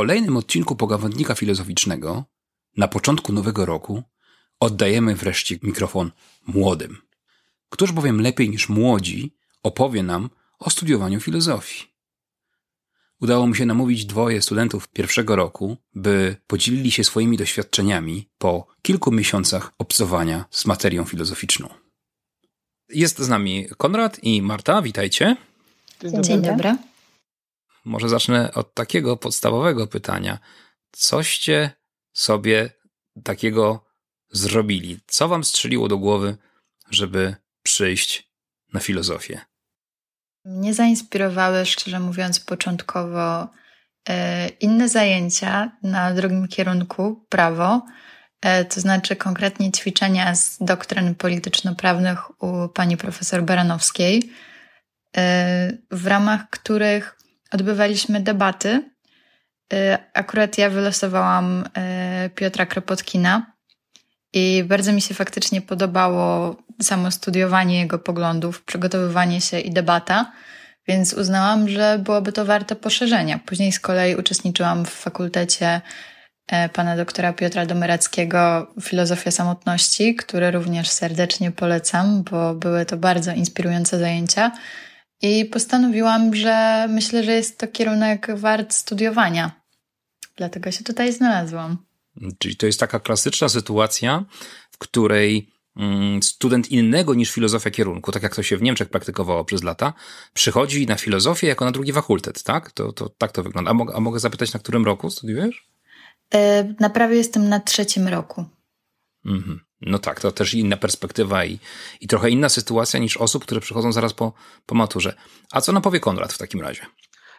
kolejnym odcinku pogawędnika filozoficznego, na początku nowego roku, oddajemy wreszcie mikrofon młodym. Któż bowiem lepiej niż młodzi opowie nam o studiowaniu filozofii? Udało mi się namówić dwoje studentów pierwszego roku, by podzielili się swoimi doświadczeniami po kilku miesiącach obcowania z materią filozoficzną. Jest z nami Konrad i Marta, witajcie. Dzień dobry. Dzień dobry. Może zacznę od takiego podstawowego pytania. Coście sobie takiego zrobili? Co wam strzeliło do głowy, żeby przyjść na filozofię? Mnie zainspirowały, szczerze mówiąc, początkowo e, inne zajęcia na drugim kierunku prawo, e, to znaczy konkretnie ćwiczenia z doktryn polityczno-prawnych u pani profesor Baranowskiej, e, w ramach których odbywaliśmy debaty. Akurat ja wylosowałam Piotra Kropotkina i bardzo mi się faktycznie podobało samo studiowanie jego poglądów, przygotowywanie się i debata, więc uznałam, że byłoby to warte poszerzenia. Później z kolei uczestniczyłam w fakultecie e, pana doktora Piotra Domerackiego Filozofia Samotności, który również serdecznie polecam, bo były to bardzo inspirujące zajęcia. I postanowiłam, że myślę, że jest to kierunek wart studiowania. Dlatego się tutaj znalazłam. Czyli to jest taka klasyczna sytuacja, w której mm, student innego niż filozofia kierunku, tak jak to się w Niemczech praktykowało przez lata, przychodzi na filozofię jako na drugi fakultet, tak? To, to tak to wygląda. A, mo a mogę zapytać, na którym roku studiujesz? E, na prawie jestem na trzecim roku. Mhm. No tak, to też inna perspektywa i, i trochę inna sytuacja niż osób, które przychodzą zaraz po, po maturze. A co nam powie Konrad w takim razie?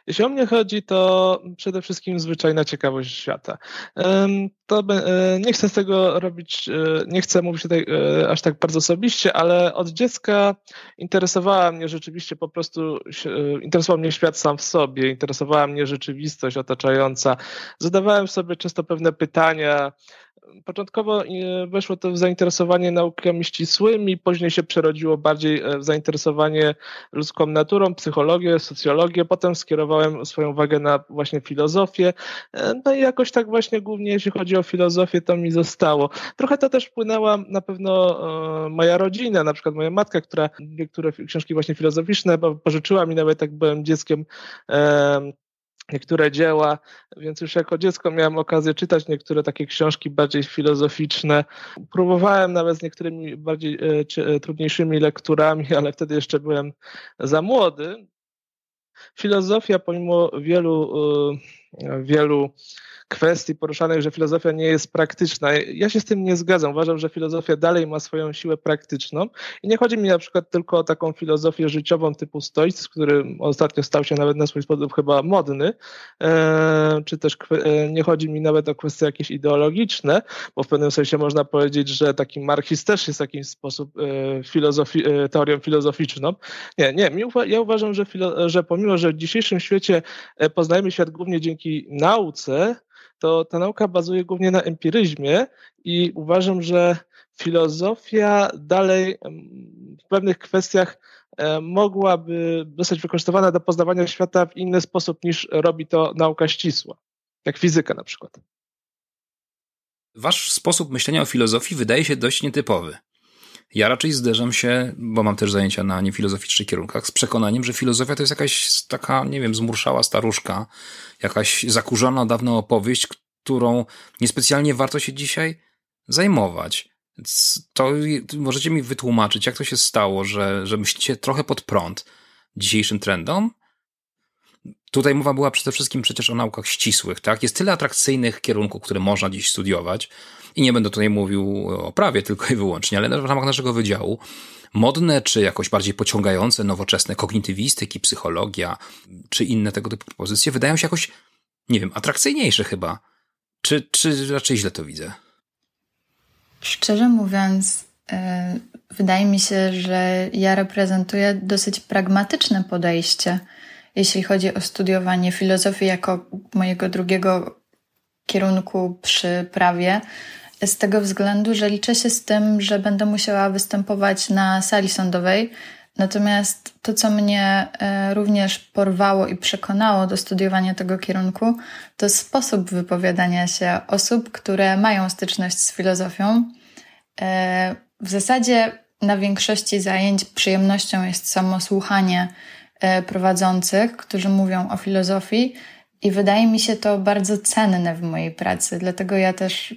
Jeśli o mnie chodzi, to przede wszystkim zwyczajna ciekawość świata. To e, nie chcę z tego robić, e, nie chcę mówić tutaj e, aż tak bardzo osobiście, ale od dziecka interesowała mnie rzeczywiście po prostu, interesował mnie świat sam w sobie, interesowała mnie rzeczywistość otaczająca. Zadawałem sobie często pewne pytania, Początkowo e, weszło to w zainteresowanie naukami ścisłymi, później się przerodziło bardziej e, w zainteresowanie ludzką naturą, psychologię, socjologię. Potem skierowałem swoją uwagę na właśnie filozofię. E, no i jakoś tak właśnie głównie jeśli chodzi o filozofię, to mi zostało. Trochę to też wpłynęła na pewno moja rodzina, na przykład moja matka, która niektóre książki właśnie filozoficzne pożyczyła mi nawet jak byłem dzieckiem niektóre dzieła, więc już jako dziecko miałem okazję czytać niektóre takie książki bardziej filozoficzne. Próbowałem nawet z niektórymi bardziej e, e, trudniejszymi lekturami, ale wtedy jeszcze byłem za młody. Filozofia, pomimo wielu, e, wielu kwestii poruszanych, że filozofia nie jest praktyczna. Ja się z tym nie zgadzam. Uważam, że filozofia dalej ma swoją siłę praktyczną i nie chodzi mi na przykład tylko o taką filozofię życiową typu stoicizm, który ostatnio stał się nawet na swój sposób chyba modny, e, czy też e, nie chodzi mi nawet o kwestie jakieś ideologiczne, bo w pewnym sensie można powiedzieć, że taki marxizm też jest w jakiś sposób e, filozofi teorią filozoficzną. Nie, nie, ja uważam, że, że pomimo, że w dzisiejszym świecie poznajemy świat głównie dzięki nauce, to ta nauka bazuje głównie na empiryzmie i uważam, że filozofia dalej w pewnych kwestiach e, mogłaby zostać wykorzystywana do poznawania świata w inny sposób niż robi to nauka ścisła, jak fizyka na przykład. Wasz sposób myślenia o filozofii wydaje się dość nietypowy. Ja raczej zderzam się, bo mam też zajęcia na niefilozoficznych kierunkach, z przekonaniem, że filozofia to jest jakaś taka, nie wiem, zmurszała staruszka, jakaś zakurzona dawna opowieść, którą niespecjalnie warto się dzisiaj zajmować. To możecie mi wytłumaczyć, jak to się stało, że, że myślicie trochę pod prąd dzisiejszym trendom? Tutaj mowa była przede wszystkim przecież o naukach ścisłych, tak? Jest tyle atrakcyjnych kierunków, które można dziś studiować i nie będę tutaj mówił o prawie tylko i wyłącznie, ale w ramach naszego wydziału modne, czy jakoś bardziej pociągające, nowoczesne kognitywistyki, psychologia, czy inne tego typu propozycje wydają się jakoś, nie wiem, atrakcyjniejsze chyba. Czy, czy raczej źle to widzę? Szczerze mówiąc, yy, wydaje mi się, że ja reprezentuję dosyć pragmatyczne podejście, jeśli chodzi o studiowanie filozofii jako mojego drugiego kierunku przy prawie. Z tego względu, że liczę się z tym, że będę musiała występować na sali sądowej Natomiast to, co mnie e, również porwało i przekonało do studiowania tego kierunku, to sposób wypowiadania się osób, które mają styczność z filozofią. E, w zasadzie na większości zajęć przyjemnością jest samo słuchanie prowadzących, którzy mówią o filozofii, i wydaje mi się to bardzo cenne w mojej pracy. Dlatego ja też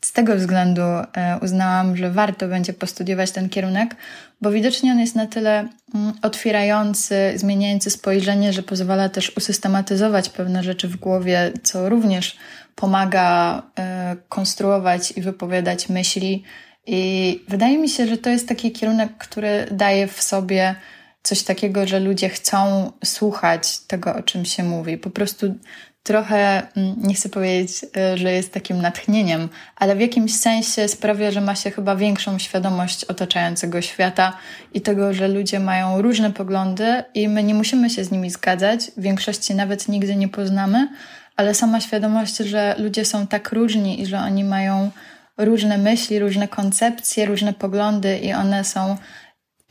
z tego względu e, uznałam, że warto będzie postudiować ten kierunek, bo widocznie on jest na tyle mm, otwierający, zmieniający spojrzenie, że pozwala też usystematyzować pewne rzeczy w głowie, co również pomaga e, konstruować i wypowiadać myśli. I wydaje mi się, że to jest taki kierunek, który daje w sobie coś takiego, że ludzie chcą słuchać tego, o czym się mówi. Po prostu trochę, mm, nie chcę powiedzieć, e, że jest takim natchnieniem, ale w jakimś sensie sprawia, że ma się chyba większą świadomość otaczającego świata i tego, że ludzie mają różne poglądy i my nie musimy się z nimi zgadzać. W większości nawet nigdy nie poznamy, ale sama świadomość, że ludzie są tak różni i że oni mają różne myśli, różne koncepcje, różne poglądy i one są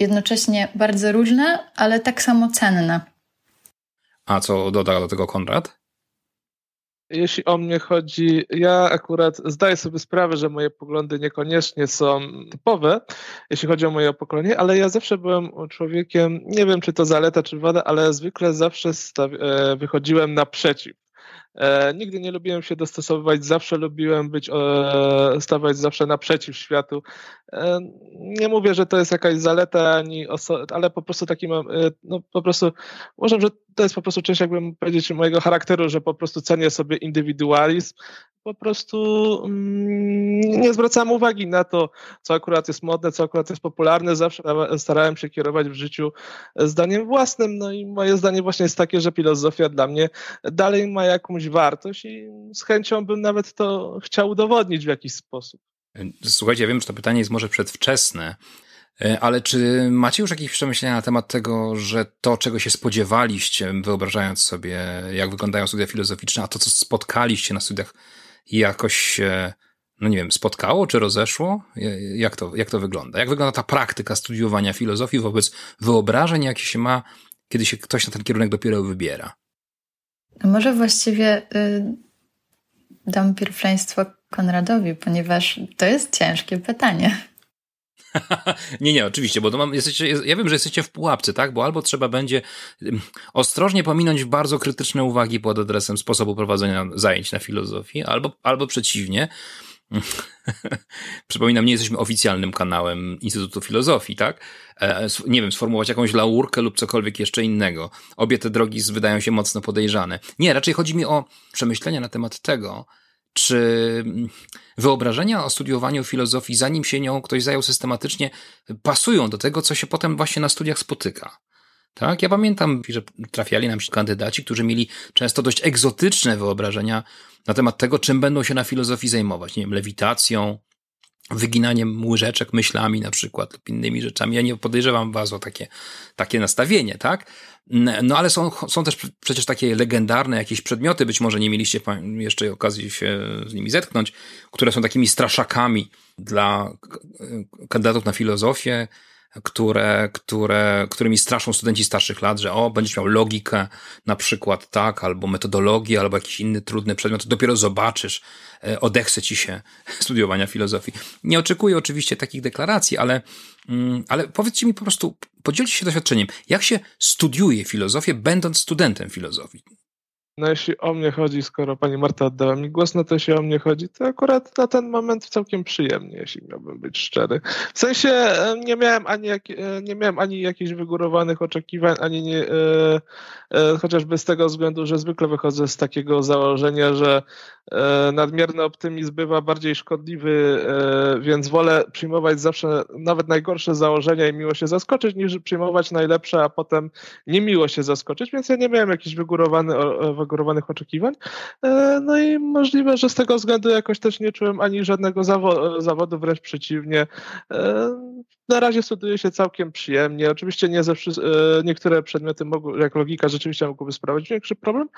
jednocześnie bardzo różne, ale tak samo cenne. A co doda do tego Konrad? Jeśli o mnie chodzi, ja akurat zdaję sobie sprawę, że moje poglądy niekoniecznie są typowe, jeśli chodzi o moje pokolenie, ale ja zawsze byłem człowiekiem, nie wiem czy to zaleta czy wada, ale zwykle zawsze e, wychodziłem naprzeciw. E, nigdy nie lubiłem się dostosowywać, zawsze lubiłem być, e, stawać zawsze naprzeciw światu. E, nie mówię, że to jest jakaś zaleta, ani ale po prostu taki mam, e, no po prostu uważam, że to jest po prostu część, jakbym powiedzieć, mojego charakteru, że po prostu cenię sobie indywidualizm. Po prostu mm, nie zwracam uwagi na to, co akurat jest modne, co akurat jest popularne. Zawsze starałem się kierować w życiu zdaniem własnym. No i moje zdanie właśnie jest takie, że filozofia dla mnie dalej ma jakąś wartość i z chęcią bym nawet to chciał udowodnić w jakiś sposób. Słuchajcie, ja wiem, że to pytanie jest może przedwczesne, ale czy macie już jakieś przemyślenia na temat tego, że to, czego się spodziewaliście, wyobrażając sobie, jak wyglądają studia filozoficzne, a to, co spotkaliście na studiach, jakoś się, no nie wiem, spotkało czy rozeszło? Jak to, jak to wygląda? Jak wygląda ta praktyka studiowania filozofii wobec wyobrażeń, jakie się ma, kiedy się ktoś na ten kierunek dopiero wybiera? Może właściwie y, dam pierwszeństwo Konradowi, ponieważ to jest ciężkie pytanie. nie, nie, oczywiście, bo to mam, jesteście, ja wiem, że jesteście w pułapce, tak? Bo albo trzeba będzie ostrożnie pominąć bardzo krytyczne uwagi pod adresem sposobu prowadzenia zajęć na filozofii, albo, albo przeciwnie. Przypominam, nie jesteśmy oficjalnym kanałem Instytutu Filozofii, tak? E, nie wiem, sformułować jakąś laurkę lub cokolwiek jeszcze innego. Obie te drogi wydają się mocno podejrzane. Nie, raczej chodzi mi o przemyślenia na temat tego, czy wyobrażenia o studiowaniu filozofii, zanim się nią ktoś zajął systematycznie, pasują do tego, co się potem właśnie na studiach spotyka. Tak? Ja pamiętam, że trafiali nam się kandydaci, którzy mieli często dość egzotyczne wyobrażenia na temat tego, czym będą się na filozofii zajmować. Nie wiem, lewitacją, wyginaniem łyżeczek myślami na przykład lub innymi rzeczami. Ja nie podejrzewam was o takie, takie nastawienie, tak? No ale są, są też przecież takie legendarne jakieś przedmioty, być może nie mieliście jeszcze okazji się z nimi zetknąć, które są takimi straszakami dla kandydatów na filozofię, które, które, którymi straszą studenci starszych lat, że o, będziesz miał logikę na przykład, tak, albo metodologię, albo jakiś inny trudny przedmiot, dopiero zobaczysz, e, odechce ci się studiowania filozofii. Nie oczekuję oczywiście takich deklaracji, ale, mm, ale powiedzcie mi po prostu, podzielcie się doświadczeniem, jak się studiuje filozofię, będąc studentem filozofii? No jeśli o mnie chodzi, skoro pani Marta oddała mi głos, no to jeśli o mnie chodzi, to akurat na ten moment całkiem przyjemnie, jeśli miałbym być szczery. W sensie e, nie miałem ani, jak, e, nie miałem ani jakichś wygórowanych oczekiwań, ani nie, e, e, chociażby z tego względu, że zwykle wychodzę z takiego założenia, że e, nadmierny optymizm bywa bardziej szkodliwy, e, więc wolę przyjmować zawsze nawet najgorsze założenia i miło się zaskoczyć, niż przyjmować najlepsze, a potem niemiło się zaskoczyć, więc ja nie miałem jakichś wygórowanych wygórowanych oczekiwań. E, no i możliwe, że z tego względu jakoś też nie czułem ani żadnego zawo zawodu, wręcz przeciwnie. E, na razie studiuje się całkiem przyjemnie. Oczywiście nie ze e, niektóre przedmioty mogą, jak logika rzeczywiście mogłyby sprawiać większy problem,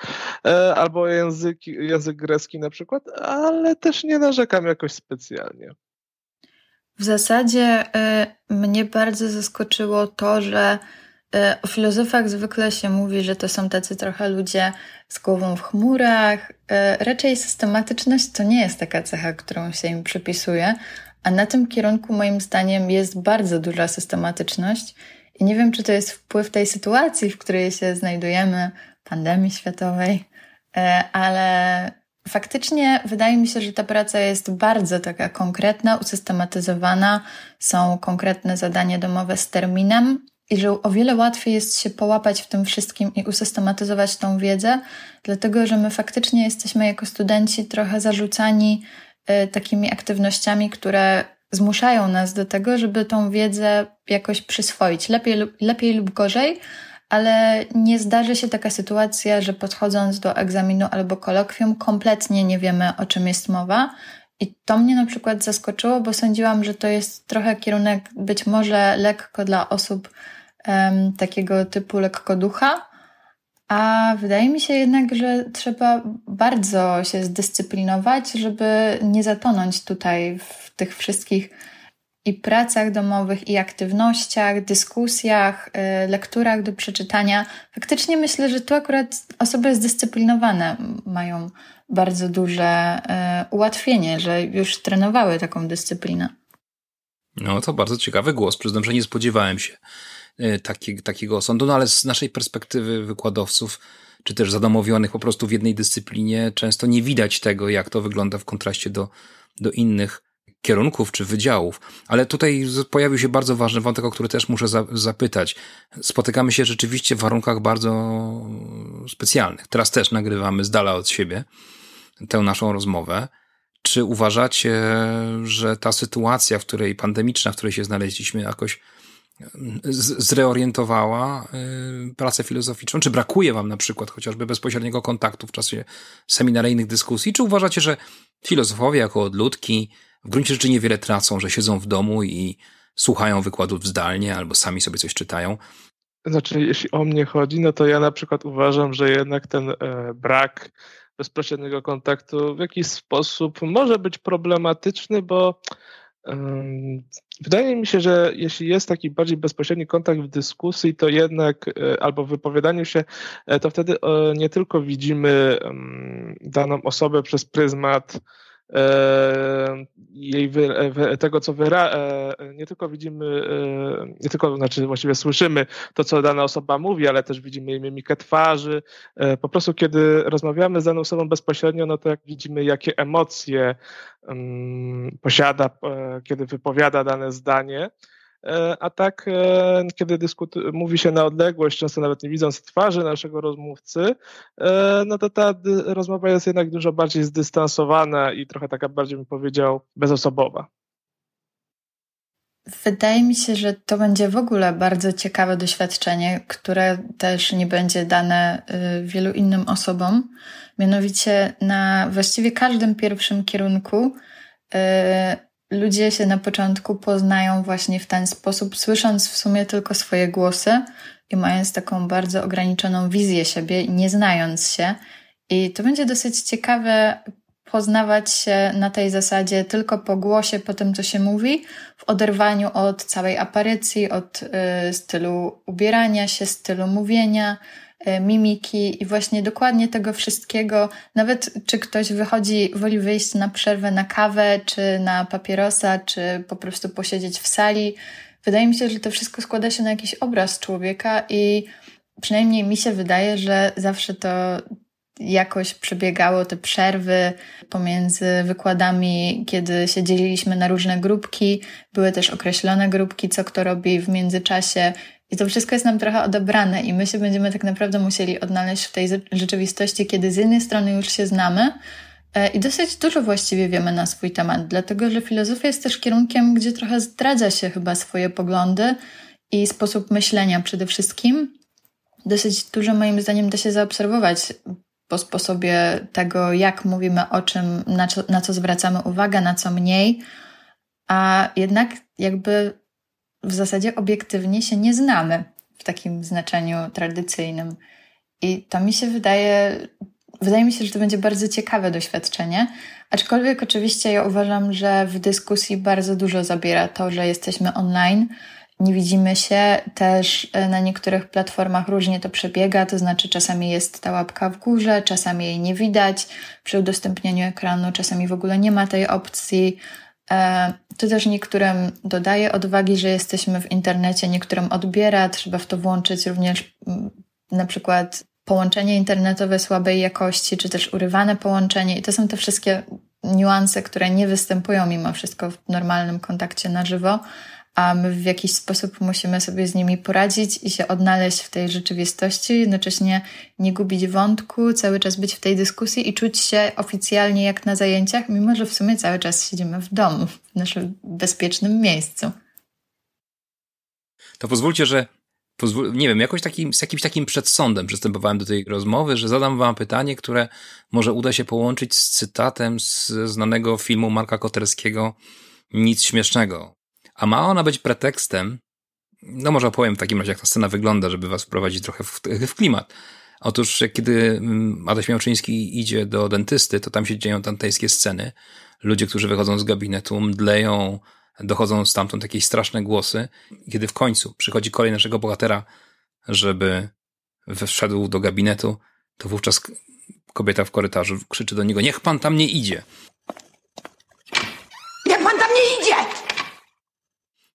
albo język, język grecki na przykład, ale też nie narzekam jakoś specjalnie. W zasadzie y, mnie bardzo zaskoczyło to, że o filozofach zwykle się mówi, że to są tacy trochę ludzie z głową w chmurach. Y, raczej systematyczność to nie jest taka cecha, którą się im przypisuje, a na tym kierunku moim zdaniem jest bardzo duża systematyczność. I nie wiem, czy to jest wpływ tej sytuacji, w której się znajdujemy, pandemii światowej, ale Faktycznie wydaje mi się, że ta praca jest bardzo taka konkretna, usystematyzowana, są konkretne zadania domowe z terminem i że o wiele łatwiej jest się połapać w tym wszystkim i usystematyzować tą wiedzę, dlatego że my faktycznie jesteśmy jako studenci trochę zarzucani y, takimi aktywnościami, które zmuszają nas do tego, żeby tą wiedzę jakoś przyswoić, lepiej, lepiej lub gorzej, ale nie zdarzy się taka sytuacja, że podchodząc do egzaminu albo kolokwium, kompletnie nie wiemy, o czym jest mowa. I to mnie na przykład zaskoczyło, bo sądziłam, że to jest trochę kierunek być może lekko dla osób um, takiego typu lekko ducha, a wydaje mi się jednak, że trzeba bardzo się zdyscyplinować, żeby nie zatonąć tutaj w tych wszystkich i pracach domowych, i aktywnościach, dyskusjach, y, lekturach do przeczytania. Faktycznie myślę, że tu akurat osoby zdyscyplinowane mają bardzo duże y, ułatwienie, że już trenowały taką dyscyplinę. No to bardzo ciekawy głos. Przyznam, że nie spodziewałem się y, taki, takiego osądu, no ale z naszej perspektywy wykładowców, czy też zadomowionych po prostu w jednej dyscyplinie, często nie widać tego, jak to wygląda w kontraście do, do innych kierunków czy wydziałów. Ale tutaj pojawił się bardzo ważny wątek, o który też muszę za, zapytać. Spotykamy się rzeczywiście w warunkach bardzo specjalnych. Teraz też nagrywamy z dala od siebie tę naszą rozmowę. Czy uważacie, że ta sytuacja, w której pandemiczna, w której się znaleźliśmy, jakoś zreorientowała y, pracę filozoficzną? Czy brakuje wam na przykład chociażby bezpośredniego kontaktu w czasie seminaryjnych dyskusji? Czy uważacie, że filozofowie jako odludki w gruncie rzeczy niewiele tracą, że siedzą w domu i słuchają wykładów zdalnie albo sami sobie coś czytają. Znaczy, jeśli o mnie chodzi, no to ja na przykład uważam, że jednak ten e, brak bezpośredniego kontaktu w jakiś sposób może być problematyczny, bo Wydaje mi się, że jeśli jest taki bardziej bezpośredni kontakt w dyskusji, to jednak e, albo w wypowiadaniu się, e, to wtedy nie tylko widzimy daną osobę przez pryzmat E, jej wy, tego, co wyra, e, nie tylko widzimy, e, nie tylko, znaczy właściwie słyszymy to, co dana osoba mówi, ale też widzimy jej mimikę twarzy. Po prostu, kiedy rozmawiamy z daną osobą bezpośrednio, no to jak widzimy, jakie emocje um, posiada, kiedy wypowiada dane zdanie. E, a tak, e, kiedy dyskutu- mówi się na odległość, często nawet nie widząc twarzy naszego rozmówcy, e, no to ta rozmowa jest jednak dużo bardziej zdystansowana i trochę taka bardziej bym powiedział bezosobowa. Wydaje mi się, że to będzie w ogóle bardzo ciekawe doświadczenie, które też nie będzie dane y, wielu innym osobom. Mianowicie na właściwie każdym pierwszym kierunku y, ludzie się na początku poznają właśnie w ten sposób, słysząc w sumie tylko swoje głosy i mając taką bardzo ograniczoną wizję siebie, nie znając się. I to będzie dosyć ciekawe poznawać się na tej zasadzie tylko po głosie, po tym, co się mówi, w oderwaniu od całej aparycji, od y, stylu ubierania się, stylu mówienia, mimiki i właśnie dokładnie tego wszystkiego. Nawet czy ktoś wychodzi, woli wyjść na przerwę na kawę, czy na papierosa, czy po prostu posiedzieć w sali. Wydaje mi się, że to wszystko składa się na jakiś obraz człowieka i przynajmniej mi się wydaje, że zawsze to jakoś przebiegało te przerwy pomiędzy wykładami, kiedy się dzieliliśmy na różne grupki. Były też określone grupki, co kto robi w międzyczasie, i to wszystko jest nam trochę odebrane i my się będziemy tak naprawdę musieli odnaleźć w tej rzeczywistości, kiedy z jednej strony już się znamy e, i dosyć dużo właściwie wiemy na swój temat, dlatego że filozofia jest też kierunkiem, gdzie trochę zdradza się chyba swoje poglądy i sposób myślenia przede wszystkim. Dosyć dużo moim zdaniem da się zaobserwować po sposobie tego, jak mówimy o czym, na co, na co zwracamy uwagę, na co mniej, a jednak jakby w zasadzie obiektywnie się nie znamy w takim znaczeniu tradycyjnym. I to mi się wydaje wydaje mi się, że to będzie bardzo ciekawe doświadczenie. Aczkolwiek oczywiście ja uważam, że w dyskusji bardzo dużo zabiera to, że jesteśmy online, nie widzimy się. Też e, na niektórych platformach różnie to przebiega, to znaczy czasami jest ta łapka w górze, czasami jej nie widać przy udostępnianiu ekranu, czasami w ogóle nie ma tej opcji. E, to też niektórym dodaje odwagi, że jesteśmy w internecie, niektórym odbiera. Trzeba w to włączyć również mm, na przykład połączenie internetowe słabej jakości, czy też urywane połączenie. I to są te wszystkie niuanse, które nie występują mimo wszystko w normalnym kontakcie na żywo, a my w jakiś sposób musimy sobie z nimi poradzić i się odnaleźć w tej rzeczywistości, jednocześnie nie gubić wątku, cały czas być w tej dyskusji i czuć się oficjalnie jak na zajęciach, mimo że w sumie cały czas siedzimy w domu, w naszym bezpiecznym miejscu. To pozwólcie, że nie wiem, jakoś takim, z jakimś takim przedsądem przystępowałem do tej rozmowy, że zadam wam pytanie, które może uda się połączyć z cytatem z znanego filmu Marka Koterskiego Nic śmiesznego. A ma ona być pretekstem, no może opowiem w takim razie, jak ta scena wygląda, żeby was wprowadzić trochę w, w klimat. Otóż, kiedy mm, Adaś Miałczyński idzie do dentysty, to tam się dzieją dantejskie sceny. Ludzie, którzy wychodzą z gabinetu, mdleją, dochodzą stamtąd jakieś straszne głosy. Kiedy w końcu przychodzi kolej naszego bohatera, żeby wszedł do gabinetu, to wówczas kobieta w korytarzu krzyczy do niego, niech pan tam nie idzie. Niech pan tam nie idzie!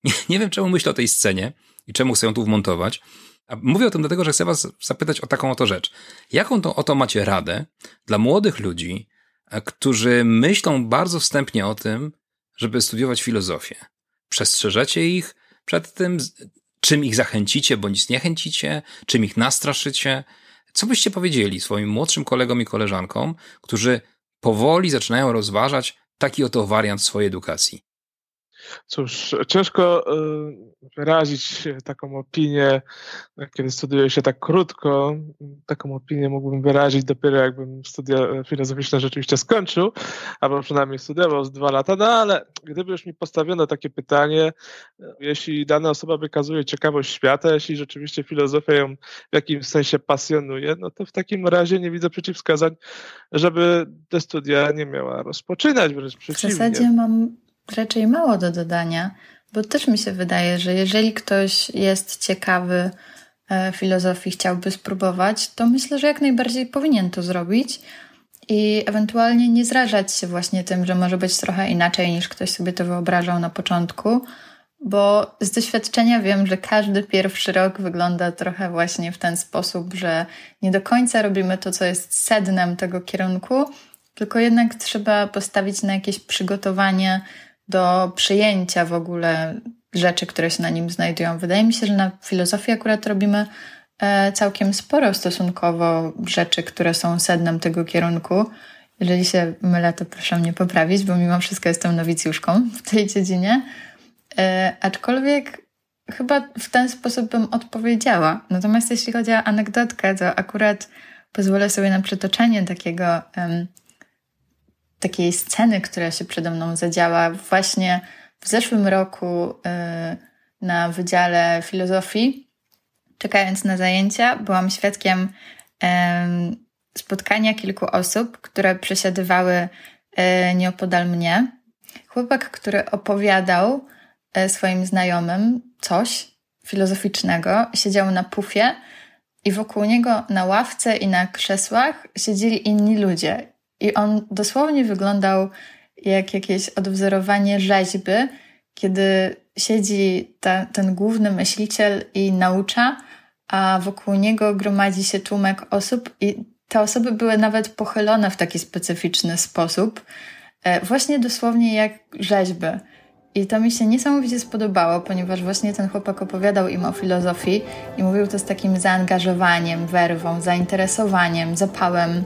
Nie, nie wiem, czemu myślę o tej scenie i czemu chcę ją tu wmontować. A mówię o tym dlatego, że chcę was zapytać o taką oto rzecz. Jaką to oto macie radę dla młodych ludzi, e, którzy myślą bardzo wstępnie o tym, żeby studiować filozofię? Przestrzeżecie ich przed tym, czym ich zachęcicie bądź zniechęcicie, czym ich nastraszycie? Co byście powiedzieli swoim młodszym kolegom i koleżankom, którzy powoli zaczynają rozważać taki oto wariant swojej edukacji? Cóż, ciężko y, wyrazić taką opinię, kiedy studiuje się tak krótko. Taką opinię mógłbym wyrazić dopiero jakbym studia filozoficzne rzeczywiście skończył, albo przynajmniej studiował z dwa lata, no ale gdyby już mi postawiono takie pytanie, jeśli dana osoba wykazuje ciekawość świata, jeśli rzeczywiście filozofia ją w jakimś sensie pasjonuje, no to w takim razie nie widzę przeciwwskazań, żeby te studia nie miała rozpoczynać, wręcz przeciwnie. W zasadzie mam raczej mało do dodania, bo też mi się wydaje, że jeżeli ktoś jest ciekawy e, filozofii, chciałby spróbować, to myślę, że jak najbardziej powinien to zrobić i ewentualnie nie zrażać się właśnie tym, że może być trochę inaczej niż ktoś sobie to wyobrażał na początku, bo z doświadczenia wiem, że każdy pierwszy rok wygląda trochę właśnie w ten sposób, że nie do końca robimy to, co jest sednem tego kierunku, tylko jednak trzeba postawić na jakieś przygotowanie do przyjęcia w ogóle rzeczy, które się na nim znajdują. Wydaje mi się, że na filozofii akurat robimy e, całkiem sporo stosunkowo rzeczy, które są sednem tego kierunku. Jeżeli się mylę, to proszę mnie poprawić, bo mimo wszystko jestem nowicjuszką w tej dziedzinie. E, aczkolwiek chyba w ten sposób bym odpowiedziała. Natomiast jeśli chodzi o anegdotkę, to akurat pozwolę sobie na przytoczenie takiego um, takiej sceny, która się przede mną zadziała właśnie w zeszłym roku y, na Wydziale Filozofii. Czekając na zajęcia, byłam świadkiem spotkania kilku osób, które przesiadywały y, nieopodal mnie. Chłopak, który opowiadał y, swoim znajomym coś filozoficznego, siedział na pufie i wokół niego na ławce i na krzesłach siedzieli inni ludzie. I on dosłownie wyglądał jak jakieś odwzorowanie rzeźby, kiedy siedzi ta, ten główny myśliciel i naucza, a wokół niego gromadzi się tłumek osób, i te osoby były nawet pochylone w taki specyficzny sposób, e, właśnie dosłownie jak rzeźby. I to mi się niesamowicie spodobało, ponieważ właśnie ten chłopak opowiadał im o filozofii i mówił to z takim zaangażowaniem, werwą, zainteresowaniem, zapałem.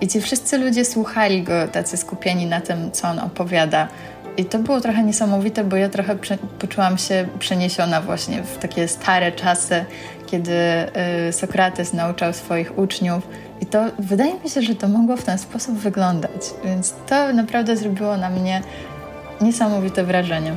I ci wszyscy ludzie słuchali go, tacy skupieni na tym, co on opowiada. I to było trochę niesamowite, bo ja trochę poczułam się przeniesiona właśnie w takie stare czasy, kiedy y, Sokrates nauczał swoich uczniów. I to wydaje mi się, że to mogło w ten sposób wyglądać. Więc to naprawdę zrobiło na mnie niesamowite wrażenie.